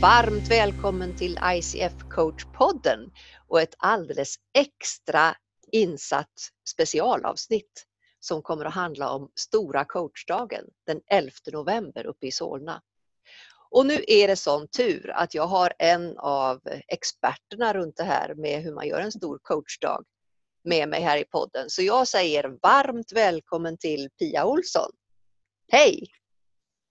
Varmt välkommen till ICF Coach-podden och ett alldeles extra insatt specialavsnitt som kommer att handla om Stora coachdagen den 11 november uppe i Solna. Och nu är det sån tur att jag har en av experterna runt det här med hur man gör en stor coachdag med mig här i podden. Så jag säger varmt välkommen till Pia Olsson. Hej!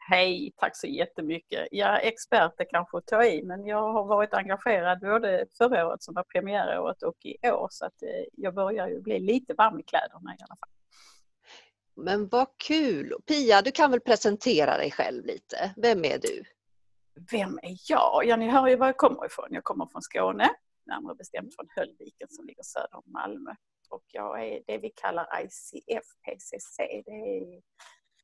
Hej, tack så jättemycket. Ja, expert är kanske att ta i, men jag har varit engagerad både förra året som var premiäråret och i år så att eh, jag börjar ju bli lite varm i kläderna i alla fall. Men vad kul! Pia, du kan väl presentera dig själv lite. Vem är du? Vem är jag? Ja, ni hör ju var jag kommer ifrån. Jag kommer från Skåne, närmare bestämt från Höllviken som ligger söder om Malmö. Och jag är det vi kallar ICF PCC. Det är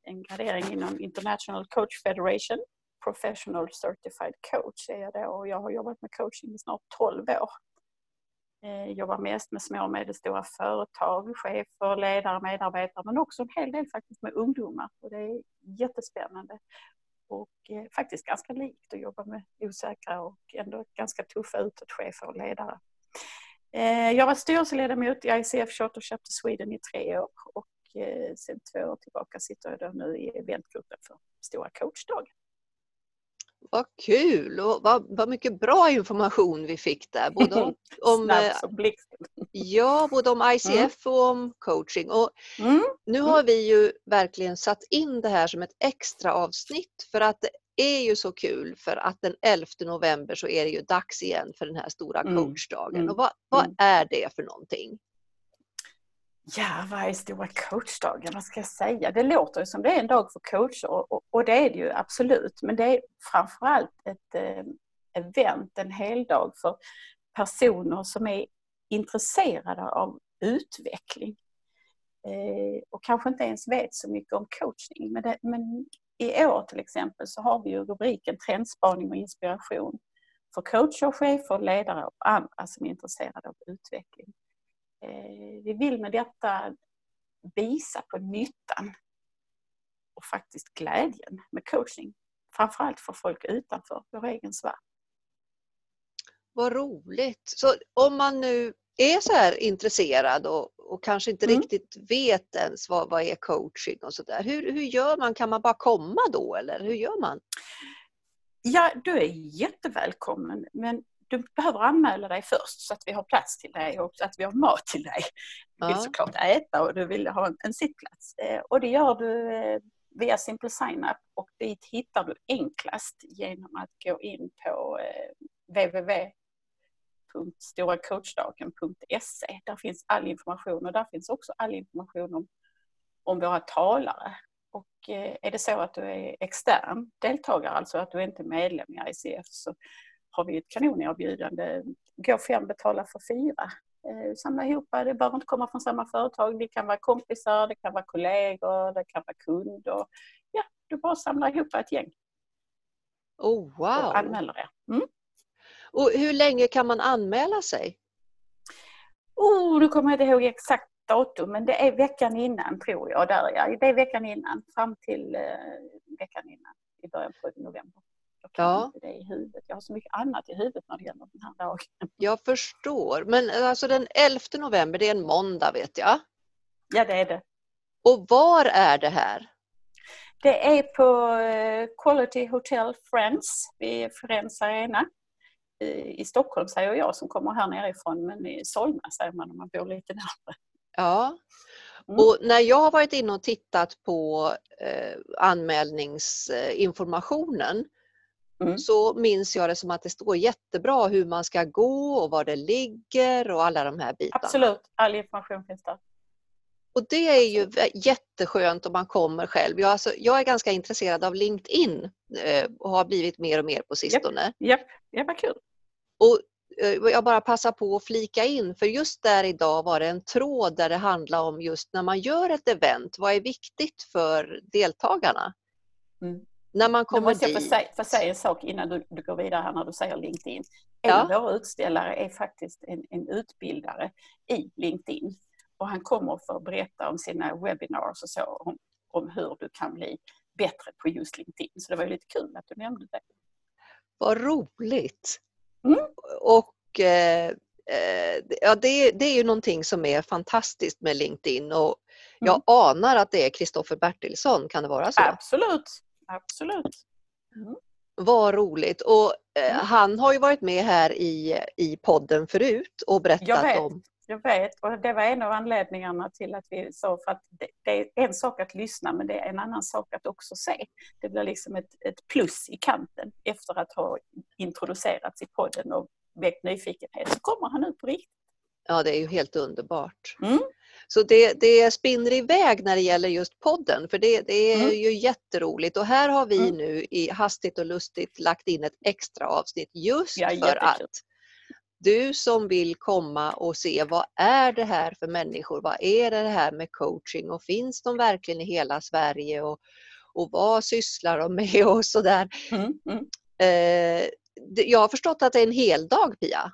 en gradering inom International Coach Federation. Professional Certified Coach är jag då och jag har jobbat med coaching i snart 12 år. Jag jobbar mest med små och medelstora företag, chefer, ledare, medarbetare men också en hel del faktiskt med ungdomar och det är jättespännande och eh, faktiskt ganska likt att jobba med osäkra och ändå ganska tuffa utåtchefer och ledare. Eh, jag var styrelseledamot i ICF Charter Chapter Sweden i tre år och Eh, sen två år tillbaka sitter jag då nu i eventgruppen för Stora coachdagen. Vad kul och vad, vad mycket bra information vi fick där. Både om, om eh, Ja, både om ICF mm. och om coaching. Och mm. Nu har vi ju verkligen satt in det här som ett extra avsnitt för att det är ju så kul för att den 11 november så är det ju dags igen för den här stora mm. coachdagen. Mm. Och vad, vad mm. är det för någonting? Ja, vad är stora coachdagen? Vad ska jag säga? Det låter ju som det är en dag för coacher och, och det är det ju absolut. Men det är framförallt ett eh, event, en heldag för personer som är intresserade av utveckling. Eh, och kanske inte ens vet så mycket om coachning. Men, det, men i år till exempel så har vi ju rubriken Trendspaning och inspiration för coacher, chefer, ledare och andra som är intresserade av utveckling. Eh, vi vill med detta visa på nyttan och faktiskt glädjen med coachning. Framförallt för folk utanför vår egen sfär. Vad roligt! Så om man nu är så här intresserad och, och kanske inte mm. riktigt vet ens vad, vad är coaching och sådär. Hur, hur gör man? Kan man bara komma då eller hur gör man? Ja, du är jättevälkommen men du behöver anmäla dig först så att vi har plats till dig och att vi har mat till dig. Du vill ja. såklart äta och du vill ha en, en sittplats. Eh, och det gör du eh, via Simple Sign-up och dit hittar du enklast genom att gå in på eh, www.storacoachdagen.se. Där finns all information och där finns också all information om, om våra talare. Och är det så att du är extern deltagare, alltså att du inte är medlem i ICF, så har vi ett kanonerbjudande. Gå fem, betala för fyra. Eh, samla ihop, det behöver inte komma från samma företag. Det kan vara kompisar, det kan vara kollegor, det kan vara kunder. Ja, du bara samlar ihop ett gäng. Oh, wow! Och anmäler det. Mm. Och hur länge kan man anmäla sig? Oh, nu kommer jag inte ihåg exakt datum, men det är veckan innan tror jag. Där, ja. Det är veckan innan, fram till eh, veckan innan, i början på november. Jag kan ja. inte det i huvudet. Jag har så mycket annat i huvudet när det gäller den här dagen. Jag förstår. Men alltså den 11 november, det är en måndag vet jag. Ja, det är det. Och var är det här? Det är på eh, Quality Hotel Friends vid Friends Arena. I Stockholm säger jag som kommer här nerifrån, men i Solna säger man om man bor lite närmare. Ja. Mm. Och när jag har varit inne och tittat på eh, anmälningsinformationen Mm. så minns jag det som att det står jättebra hur man ska gå och var det ligger och alla de här bitarna. Absolut, all information finns där. Och det är ju jätteskönt om man kommer själv. Jag, alltså, jag är ganska intresserad av LinkedIn eh, och har blivit mer och mer på sistone. Japp, japp. ja, vad kul. Och eh, jag bara passar på att flika in, för just där idag var det en tråd där det handlar om just när man gör ett event, vad är viktigt för deltagarna? Mm. När man kommer måste jag få säga, en sak innan du, du går vidare här när du säger LinkedIn. En ja. av våra utställare är faktiskt en, en utbildare i LinkedIn. Och han kommer för att berätta om sina webinars och så, om, om hur du kan bli bättre på just LinkedIn. Så det var lite kul att du nämnde det. Vad roligt! Mm. Och eh, eh, ja, det, det är ju någonting som är fantastiskt med LinkedIn och jag Mm. anar att det är Kristoffer Bertilsson, kan det vara så? Absolut, absolut. Vad roligt! Och eh, Mm. han har ju varit med här i, i podden förut och Jag berättat vet. om Jag vet och det var en av anledningarna till att vi sa för att det, det är en sak att lyssna men det är en annan sak att också se. Det blir liksom ett, ett plus i kanten efter att ha introducerats i podden och väckt nyfikenhet så kommer han ut på riktigt. Ja, det är ju helt underbart. Mm. Så det, det spinner iväg när det gäller just podden, för det, det är Mm. ju jätteroligt. Och här har vi Mm. nu i Hastigt och lustigt lagt in ett extra avsnitt just Ja, för att du som vill komma och se vad är det här för människor? Vad är det här med coaching och finns de verkligen i hela Sverige? Och, och vad sysslar de med och sådär. Mm. Mm. Eh, jag har förstått att det är en hel dag Pia.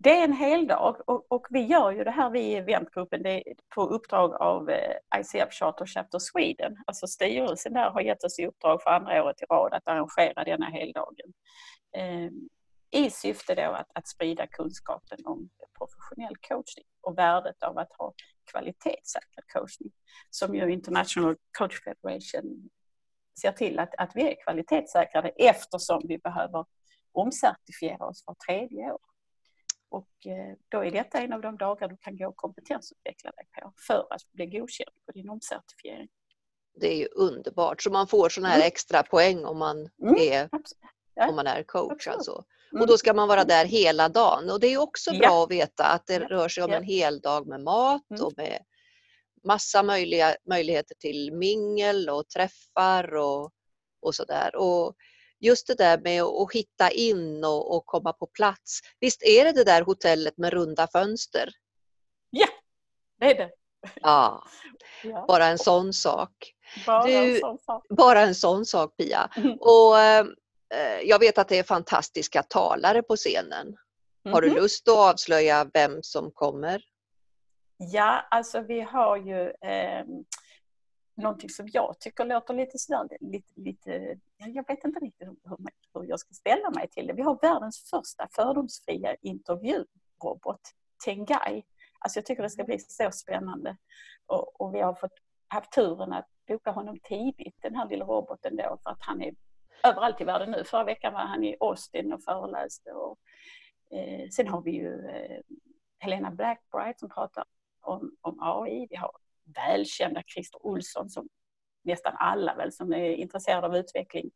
Det är en hel dag och, och vi gör ju det här vi i eventgruppen det är på uppdrag av eh, ICF Charter Chapter Sweden. Alltså styrelsen där har gett oss i uppdrag för andra året i rad att arrangera denna heldagen. Eh, I syfte då att, att sprida kunskapen om professionell coachning och värdet av att ha kvalitetssäkrad coachning. Som ju International Coach Federation ser till att, att vi är kvalitetssäkrade eftersom vi behöver omcertifiera oss var tredje år. Och eh, då är detta en av de dagar du kan gå och kompetensutveckla dig på för att bli godkänd på din omcertifiering. Det är ju underbart. Så man får sådana här Mm. extra poäng om man, Mm. är. Ja, om man är coach. absolut. Alltså. Mm. Och då ska man vara där hela dagen. Och det är också Ja. bra att veta att det Ja. rör sig om Ja. en hel dag med mat Mm. och med massa möjliga, möjligheter till mingel och träffar och, och sådär. Och just det där med att hitta in och, och komma på plats. Visst är det det där hotellet med runda fönster? Ja, det är det. Ja, bara en sån sak. Bara Du- en sån sak. Bara en sån sak Pia. Mm. Och eh, jag vet att det är fantastiska talare på scenen. Har du Mhm. lust att avslöja vem som kommer? Ja, alltså vi har ju eh, någonting som jag tycker låter lite sådär, lite, lite, jag vet inte riktigt hur, hur jag ska ställa mig till det. Vi har världens första fördomsfria intervjurobot, Tengai. Alltså jag tycker det ska bli så spännande. Och, och vi har fått haft turen att boka honom tidigt, den här lilla roboten då, för att han är överallt i världen nu. Förra veckan var han i Austin och föreläste. Och, eh, sen har vi ju eh, Helena Blackbright som pratar om, om AI. Vi har välkända Christer Olsson som nästan alla väl som är intresserade av utveckling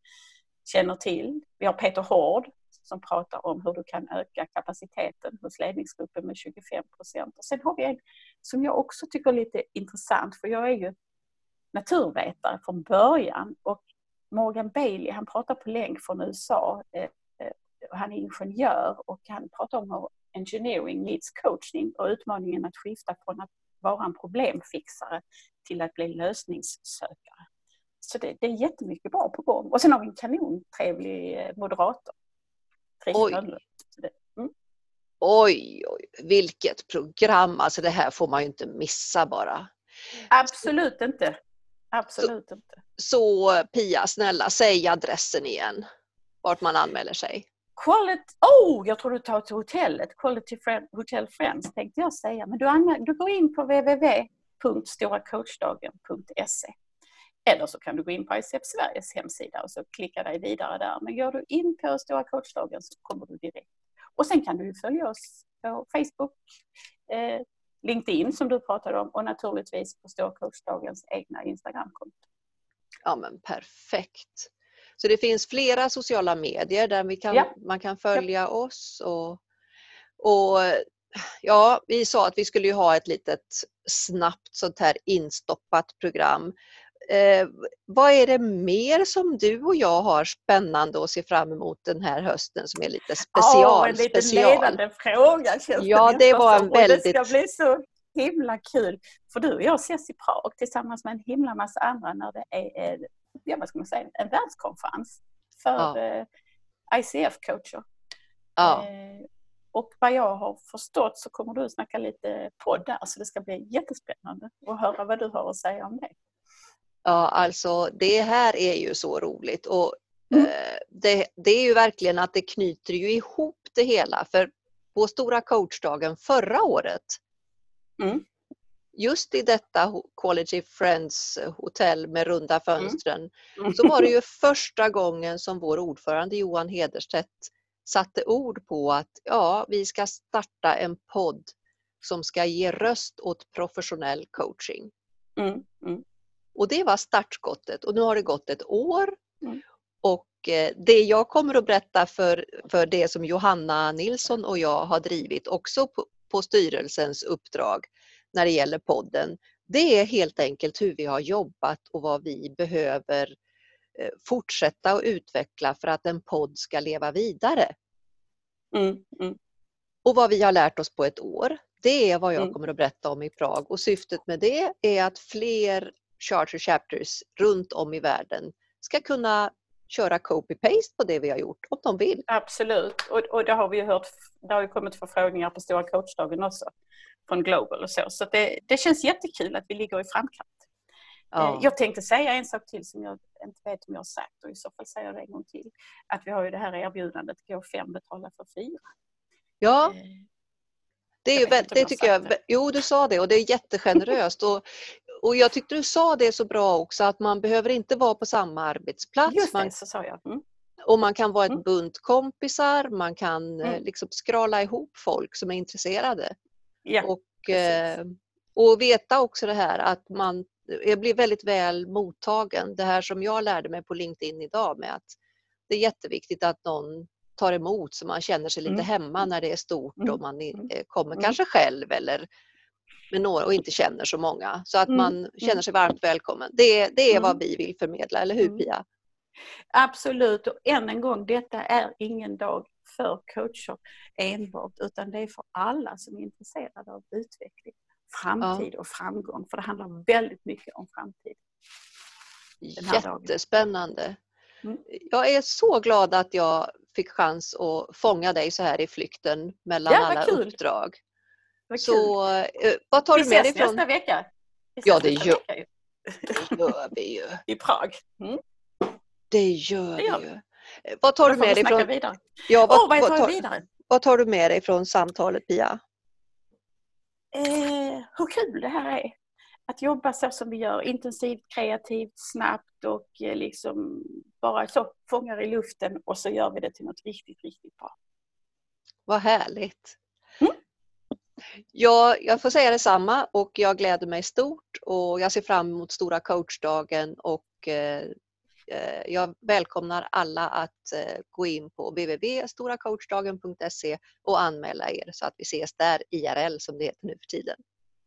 känner till. Vi har Peter Hård som pratar om hur du kan öka kapaciteten hos ledningsgruppen med 25 procent. Och sen har vi en som jag också tycker är lite intressant för jag är ju naturvetare från början och Morgan Bailey han pratar på länk från USA. Eh, eh, och Han är ingenjör och han pratar om hur engineering needs coaching och utmaningen att skifta från att vara en problemfixare till att bli lösningssökare. Så det, det är jättemycket bra på gång. Och sen har vi en kanontrevlig eh, moderator. Oj. Så det- Oj, oj, vilket program! Alltså det här får man ju inte missa bara. Absolut inte. Absolut inte. Så Pia, snälla säg adressen igen. Vart man anmäler sig. Quality, oh, jag tror du tar till hotellet. Quality Friend, Hotel Friends tänkte jag säga. Men du, du går in på www.storacoachdagen.se eller så kan du gå in på ICF Sveriges hemsida och så klicka dig vidare där. Men går du in på Stora coachdagen så kommer du direkt. Och sen kan du ju följa oss på Facebook, eh, LinkedIn som du pratade om och naturligtvis på Stora coachdagens egna Instagramkonto. Ja men perfekt. Så det finns flera sociala medier där vi kan, Ja. man kan följa oss. Och, och ja, vi sa att vi skulle ju ha ett litet snabbt sånt här instoppat program. Eh, vad är det mer som du och jag har spännande att se fram emot den här hösten som är lite special? Ja, en liten special. ledande fråga känns Ja, det var en Och Det väldigt- ska bli så himla kul. För du och jag ses i Prag tillsammans med en himla massa andra när det är eh, ja, vad ska man säga, en världskonferens för Ja. eh, ICF-coacher. Ja, Eh, och vad jag har förstått så kommer du snacka lite podd där så det ska bli jättespännande att höra vad du har att säga om det. ja, alltså det här är ju så roligt och Mm. Det, det, är ju verkligen att det knyter ju ihop det hela. För på Stora coachdagen förra året mm just i detta Quality Friends hotell med runda mm. fönstren mm. så var det ju första gången som vår ordförande Johan Hederstedt satte ord på att ja, vi ska starta en podd som ska ge röst åt professionell coaching. Mm. Mm. Och det var startskottet och nu har det gått ett år. Mm. Och eh, det jag kommer att berätta för, för det som Johanna Nilsson och jag har drivit också på, på styrelsens uppdrag när det gäller podden, det är helt enkelt hur vi har jobbat och vad vi behöver eh, fortsätta att utveckla för att en podd ska leva vidare. Mm, mm. Och vad vi har lärt oss på ett år, det är vad jag mm. kommer att berätta om i Prag och syftet med det är att fler charter chapters runt om i världen ska kunna köra copy-paste på det vi har gjort om de vill. Absolut, och, och det har vi ju hört, det har ju kommit förfrågningar på Stora coachdagen också från Global och så. Så det, det känns jättekul att vi ligger i framkant. Ja. Eh, jag tänkte säga en sak till som jag inte vet om jag har sagt och i så fall säger jag det en gång till. Att vi har ju det här erbjudandet gå fem betala för fyra. Ja. Eh, det, är ju, det tycker jag, det. jo du sa det och det är jättegeneröst. och, och jag tyckte du sa det så bra också att man behöver inte vara på samma arbetsplats. Just det, man, så sa jag. Mm. Och man kan vara ett mm. bunt kompisar, man kan eh, mm. liksom skrala ihop folk som är intresserade. Ja, och, eh, och veta också det här att man jag blir väldigt väl mottagen. Det här som jag lärde mig på LinkedIn idag med att det är jätteviktigt att någon tar emot så man känner sig lite mm. hemma när det är stort och mm. man mm. Eh, kommer mm. kanske själv eller med några och inte känner så många. Så att mm. man känner sig varmt välkommen. Det, det är vad vi vill förmedla, eller hur Pia? Absolut och än en gång, detta är ingen dag för coacher enbart utan det är för alla som är intresserade av utveckling, framtid och framgång. För det handlar väldigt mycket om framtid. Jättespännande. Mm. Jag är så glad att jag fick chans att fånga dig så här i flykten mellan ja, alla kul. uppdrag. Så eh, vad tar vi du med dig från... nästa vecka. Ja, det gör, vecka, det gör vi ju. I Prag. Mm. Det gör det vi ju. Vad tar du med dig från... Vidare. Ja, vad, oh, vad, tar, vidare? vad tar du med dig från samtalet Pia? Eh, hur kul det här är. Att jobba så som vi gör, intensivt, kreativt, snabbt och eh, liksom bara så fångar i luften och så gör vi det till något riktigt, riktigt bra. Vad härligt! Mm. Ja, jag får säga detsamma och jag gläder mig stort och jag ser fram emot Stora coachdagen och eh, Eh, jag välkomnar alla att eh, gå in på www.storacoachdagen.se och anmäla er så att vi ses där IRL som det heter nu för tiden.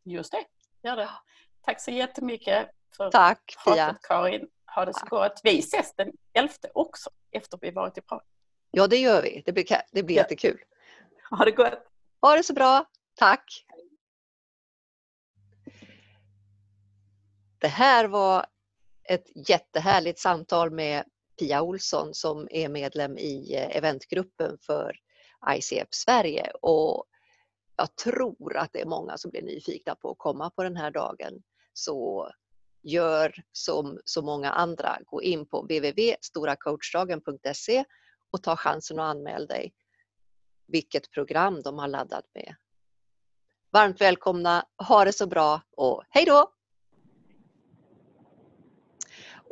Just det, gör det. Tack så jättemycket för Tack Pia. Karin. Ha det så gott. Vi ses den 11 också efter vi varit i Prag. Ja det gör vi. Det blir, det blir ja. jättekul. Ha det gott. Ha det så bra. Tack. Det här var ett jättehärligt samtal med Pia Olsson som är medlem i eh, eventgruppen för ICF Sverige och jag tror att det är många som blir nyfikna på att komma på den här dagen. Så gör som så många andra, gå in på www.storacoachdagen.se och ta chansen att anmäla dig vilket program de har laddat med. Varmt välkomna, ha det så bra och hej då!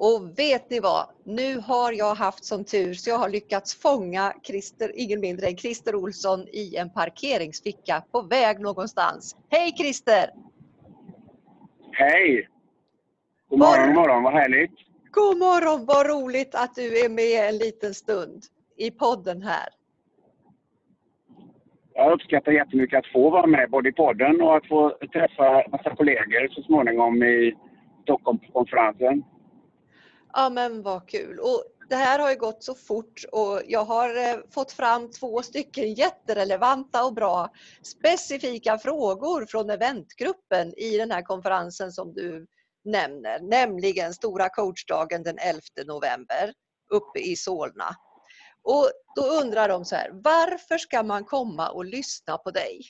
Och vet ni vad? Nu har jag haft sån tur så jag har lyckats fånga Christer, ingen mindre än Christer Olsson i en parkeringsficka på väg någonstans. Hej Christer! Hej! God morgon, god morgon, vad härligt! God morgon, vad roligt att du är med en liten stund i podden här. Jag uppskattar jättemycket att få vara med både i podden och att få träffa massa kollegor så småningom i Stockholmskonferensen. Ja men vad kul. Och det här har ju gått så fort och jag har eh, fått fram två stycken jätterelevanta och bra specifika frågor från eventgruppen i den här konferensen som du nämner, nämligen Stora coachdagen den 11 november uppe i Solna. Och då undrar de så här, varför ska man komma och lyssna på dig?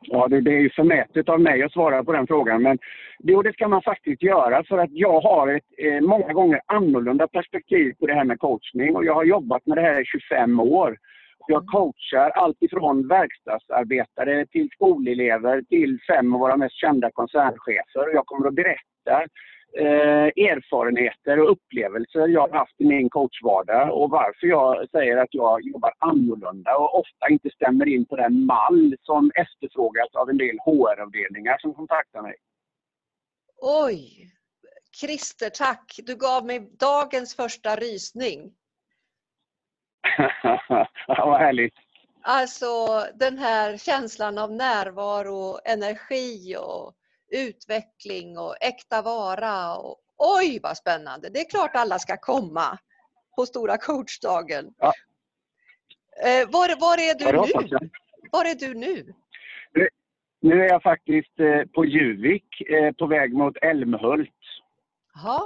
Ja, det, det är ju förmätet av mig att svara på den frågan. Men det, det ska man faktiskt göra för att jag har ett eh, många gånger annorlunda perspektiv på det här med coachning och jag har jobbat med det här i 25 år. Jag coachar allt ifrån verkstadsarbetare till skolelever till fem av våra mest kända koncernchefer. Jag kommer att berätta eh, erfarenheter och upplevelser jag har haft i min coachvardag och varför jag säger att jag jobbar annorlunda och ofta inte stämmer in på den mall som efterfrågas av en del HR-avdelningar som kontaktar mig. Oj! Christer, tack! Du gav mig dagens första rysning. ja, vad härligt! Alltså den här känslan av närvaro, energi och utveckling och äkta vara. Och, oj vad spännande! Det är klart alla ska komma på Stora coachdagen. Ja. Eh, var, var är du nu? Var är du nu? Nu är jag faktiskt eh, på Juvik eh, på väg mot Älmhult. Jaha.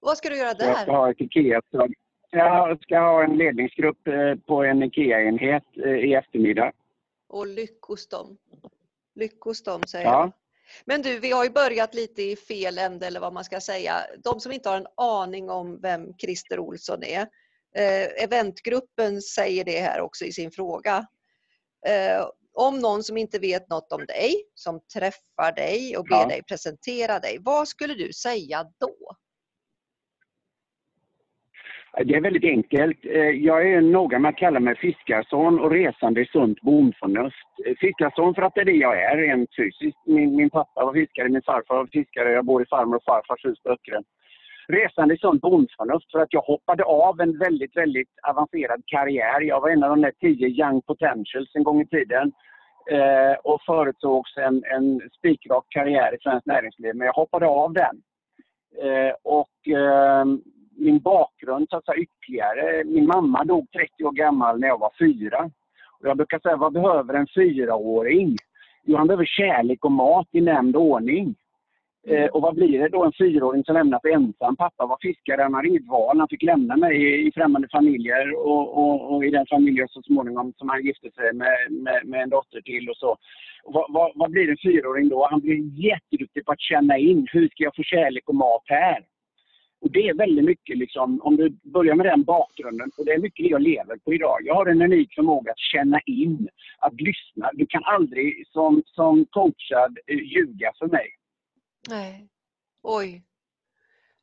Vad ska du göra där? Jag ska ha ett IKEA jag ska ha en ledningsgrupp eh, på en IKEA-enhet i eftermiddag. Och lyckos dem. Lyckos dem, säger ja. jag. Men du, vi har ju börjat lite i fel ände eller vad man ska säga. De som inte har en aning om vem Christer Olsson är. Eh, eventgruppen säger det här också i sin fråga. Eh, om någon som inte vet något om dig, som träffar dig och ber ja. dig presentera dig, vad skulle du säga då? Det är väldigt enkelt. Eh, jag är noga med att kalla mig fiskarson och resande i sunt bondförnuft. Eh, fiskarson för att det är det jag är rent fysiskt. Min, min pappa var fiskare, min farfar var fiskare, jag bor i farmor och farfars hus på Öckerö. Resande i sunt bondförnuft för att jag hoppade av en väldigt, väldigt avancerad karriär. Jag var en av de där tio young potentials en gång i tiden eh, och förutsågs en, en spikrak karriär i svenskt näringsliv. Men jag hoppade av den. Eh, och ehm, min bakgrund så att säga, ytterligare. Min mamma dog 30 år gammal när jag var fyra. Och jag brukar säga, vad behöver en fyraåring? Jo, han behöver kärlek och mat i nämnd ordning. Eh, och vad blir det då en fyraåring som lämnas ensam? Pappa var fiskare, han hade inget val. Han fick lämna mig i, i främmande familjer och, och, och, i den familjen så småningom som han gifte sig med, med, med en dotter till och så. Och vad, vad, vad, blir en fyraåring då? Han blir jätteduktig på att känna in, hur ska jag få kärlek och mat här? Och det är väldigt mycket, liksom, om du börjar med den bakgrunden, och det är mycket det jag lever på idag. Jag har en unik förmåga att känna in, att lyssna. Du kan aldrig som, som coachad eh, ljuga för mig. Nej. Oj.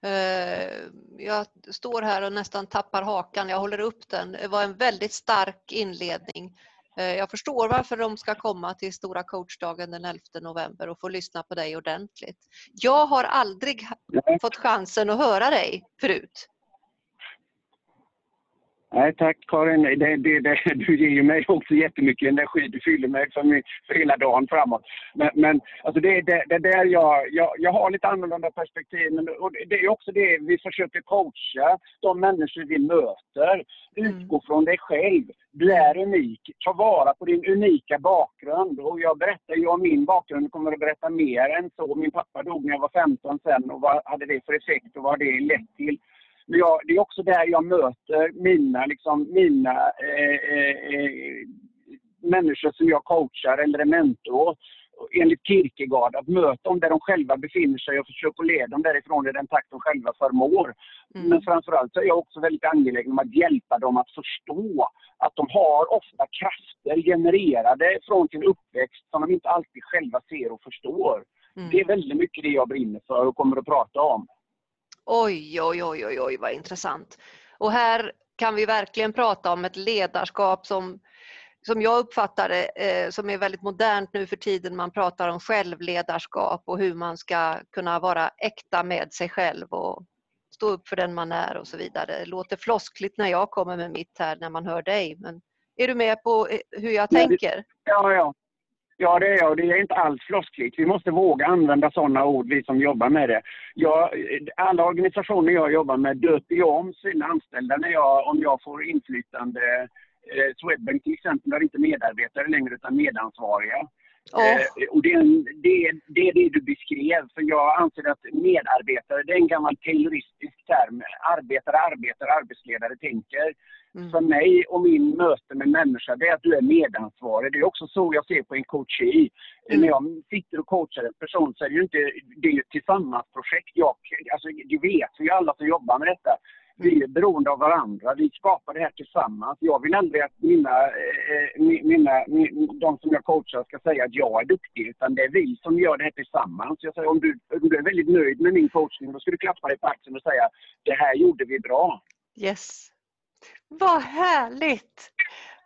Uh, jag står här och nästan tappar hakan. Jag håller upp den. Det var en väldigt stark inledning. Uh, jag förstår varför de ska komma till Stora coachdagen den 11 november och få lyssna på dig ordentligt. Jag har aldrig fått chansen att höra dig förut. Nej tack Karin, det, det, det, du ger ju mig också jättemycket energi. Du fyller mig för, mig, för hela dagen framåt. Men, men alltså det är det, det där jag, jag, jag har lite annorlunda perspektiv. Men, och det är också det vi försöker coacha de människor vi möter. Utgå mm. från dig själv. Du är unik. Ta vara på din unika bakgrund. Och jag berättar ju om min bakgrund, kommer att berätta mer än så. Min pappa dog när jag var 15 sen och vad hade det för effekt och vad har det lett till? Men jag, det är också där jag möter mina, liksom, mina eh, eh, eh människor som jag coachar eller är mentor. Enligt Kierkegaard, att möta dem där de själva befinner sig och försöka leda dem därifrån i den takt de själva förmår. Mm. Men framförallt så är jag också väldigt angelägen om att hjälpa dem att förstå att de har ofta krafter genererade från sin uppväxt som de inte alltid själva ser och förstår. Mm. Det är väldigt mycket det jag brinner för och kommer att prata om. Oj, oj, oj, oj, oj vad intressant. Och här kan vi verkligen prata om ett ledarskap som, som jag uppfattar det, eh, som är väldigt modernt nu för tiden. Man pratar om självledarskap och hur man ska kunna vara äkta med sig själv och stå upp för den man är och så vidare. Det låter floskligt när jag kommer med mitt här när man hör dig, men är du med på eh, hur jag tänker? Ja, ja. Ja, det är jag. Det är inte alls floskligt. Vi måste våga använda sådana ord, vi som jobbar med det. Jag, alla organisationer jag jobbar med döper ju om sina anställda när jag, om jag får inflytande. Eh, Swedbank till exempel har inte medarbetare längre utan medansvariga. Oh. Eh, och det det, det är det du beskrev. För jag anser att medarbetare, det är en gammal tayloristisk term. Arbetare, arbetare, arbetsledare tänker. Mm. För mig och min möte med människa, det är att du är medansvarig. Det är också så jag ser på en coachee. Mm. När jag sitter och coachar en person så är det ju inte, det är ju ett tillsammansprojekt. Jag, alltså, det vet vi ju alla som jobbar med detta. Vi är beroende av varandra. Vi skapar det här tillsammans. Jag vill aldrig att mina, eh, eh mina, mina, de som jag coachar ska säga att jag är duktig, utan det är vi som gör det här tillsammans. Jag säger, om, du, om du är väldigt nöjd med min coachning, då ska du klappa dig på axeln och säga det här gjorde vi bra. Yes. Vad härligt!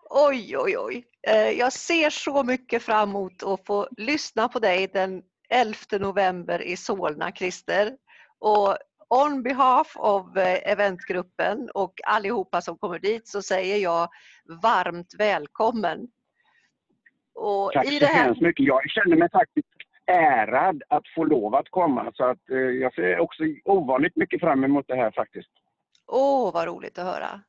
Oj, oj, oj. Eh, jag ser så mycket fram emot att få lyssna på dig den 11 november i Solna, Christer. Och on behalf av eh, eventgruppen och allihopa som kommer dit så säger jag varmt välkommen. Och Tack så här... hemskt mycket. Jag känner mig faktiskt ärad att få lov att komma så att eh, jag ser också ovanligt mycket fram emot det här faktiskt. Åh, vad roligt att höra.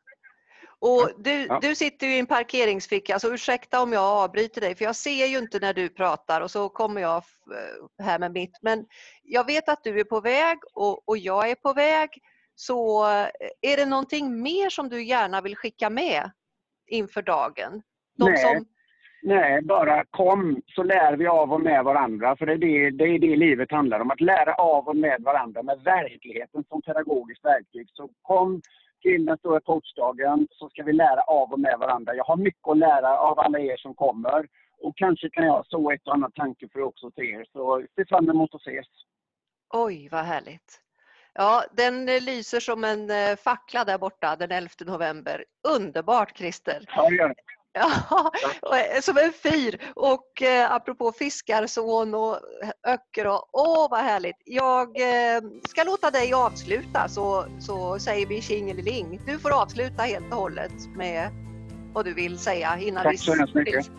Och du, ja. du sitter ju i en parkeringsficka, så ursäkta om jag avbryter dig, för jag ser ju inte när du pratar och så kommer jag eh, här med mitt. Men jag vet att du är på väg och, och jag är på väg. Så eh, är det någonting mer som du gärna vill skicka med inför dagen? De Nej. Som... Nej, bara kom så lär vi av och med varandra. För det är det, det är det livet handlar om, att lära av och med varandra med verkligheten som pedagogiskt verktyg. Så kom till den stora coachdagen så ska vi lära av och med varandra. Jag har mycket att lära av alla er som kommer. Och kanske kan jag så ett och annat tanke för också till er. Så se fram emot att ses. Oj, vad härligt. Ja, den lyser som en eh, fackla där borta den 11 november. Underbart Christer! Ja, det gör det. Ja, eh, som en fyr. Och eh, apropå fiskarson och öcker och åh vad härligt. Jag eh, ska låta dig avsluta så, så säger vi tjingeling. Du får avsluta helt och hållet med vad du vill säga innan Tack så hemskt mycket.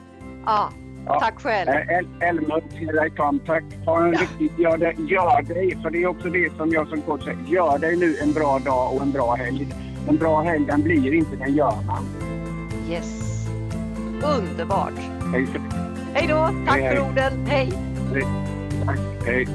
Ja, ja. Tack själv. El Elmer till dig Tom. Tack. Ha en ja. riktigt, gör, det, gör dig, för det är också det som jag som coach säger. Gör dig nu en bra dag och en bra helg. En bra helg den blir inte, den gör man. Yes. Underbart! Hej Hej då! Tack hej, för hej. orden! Hej! hej!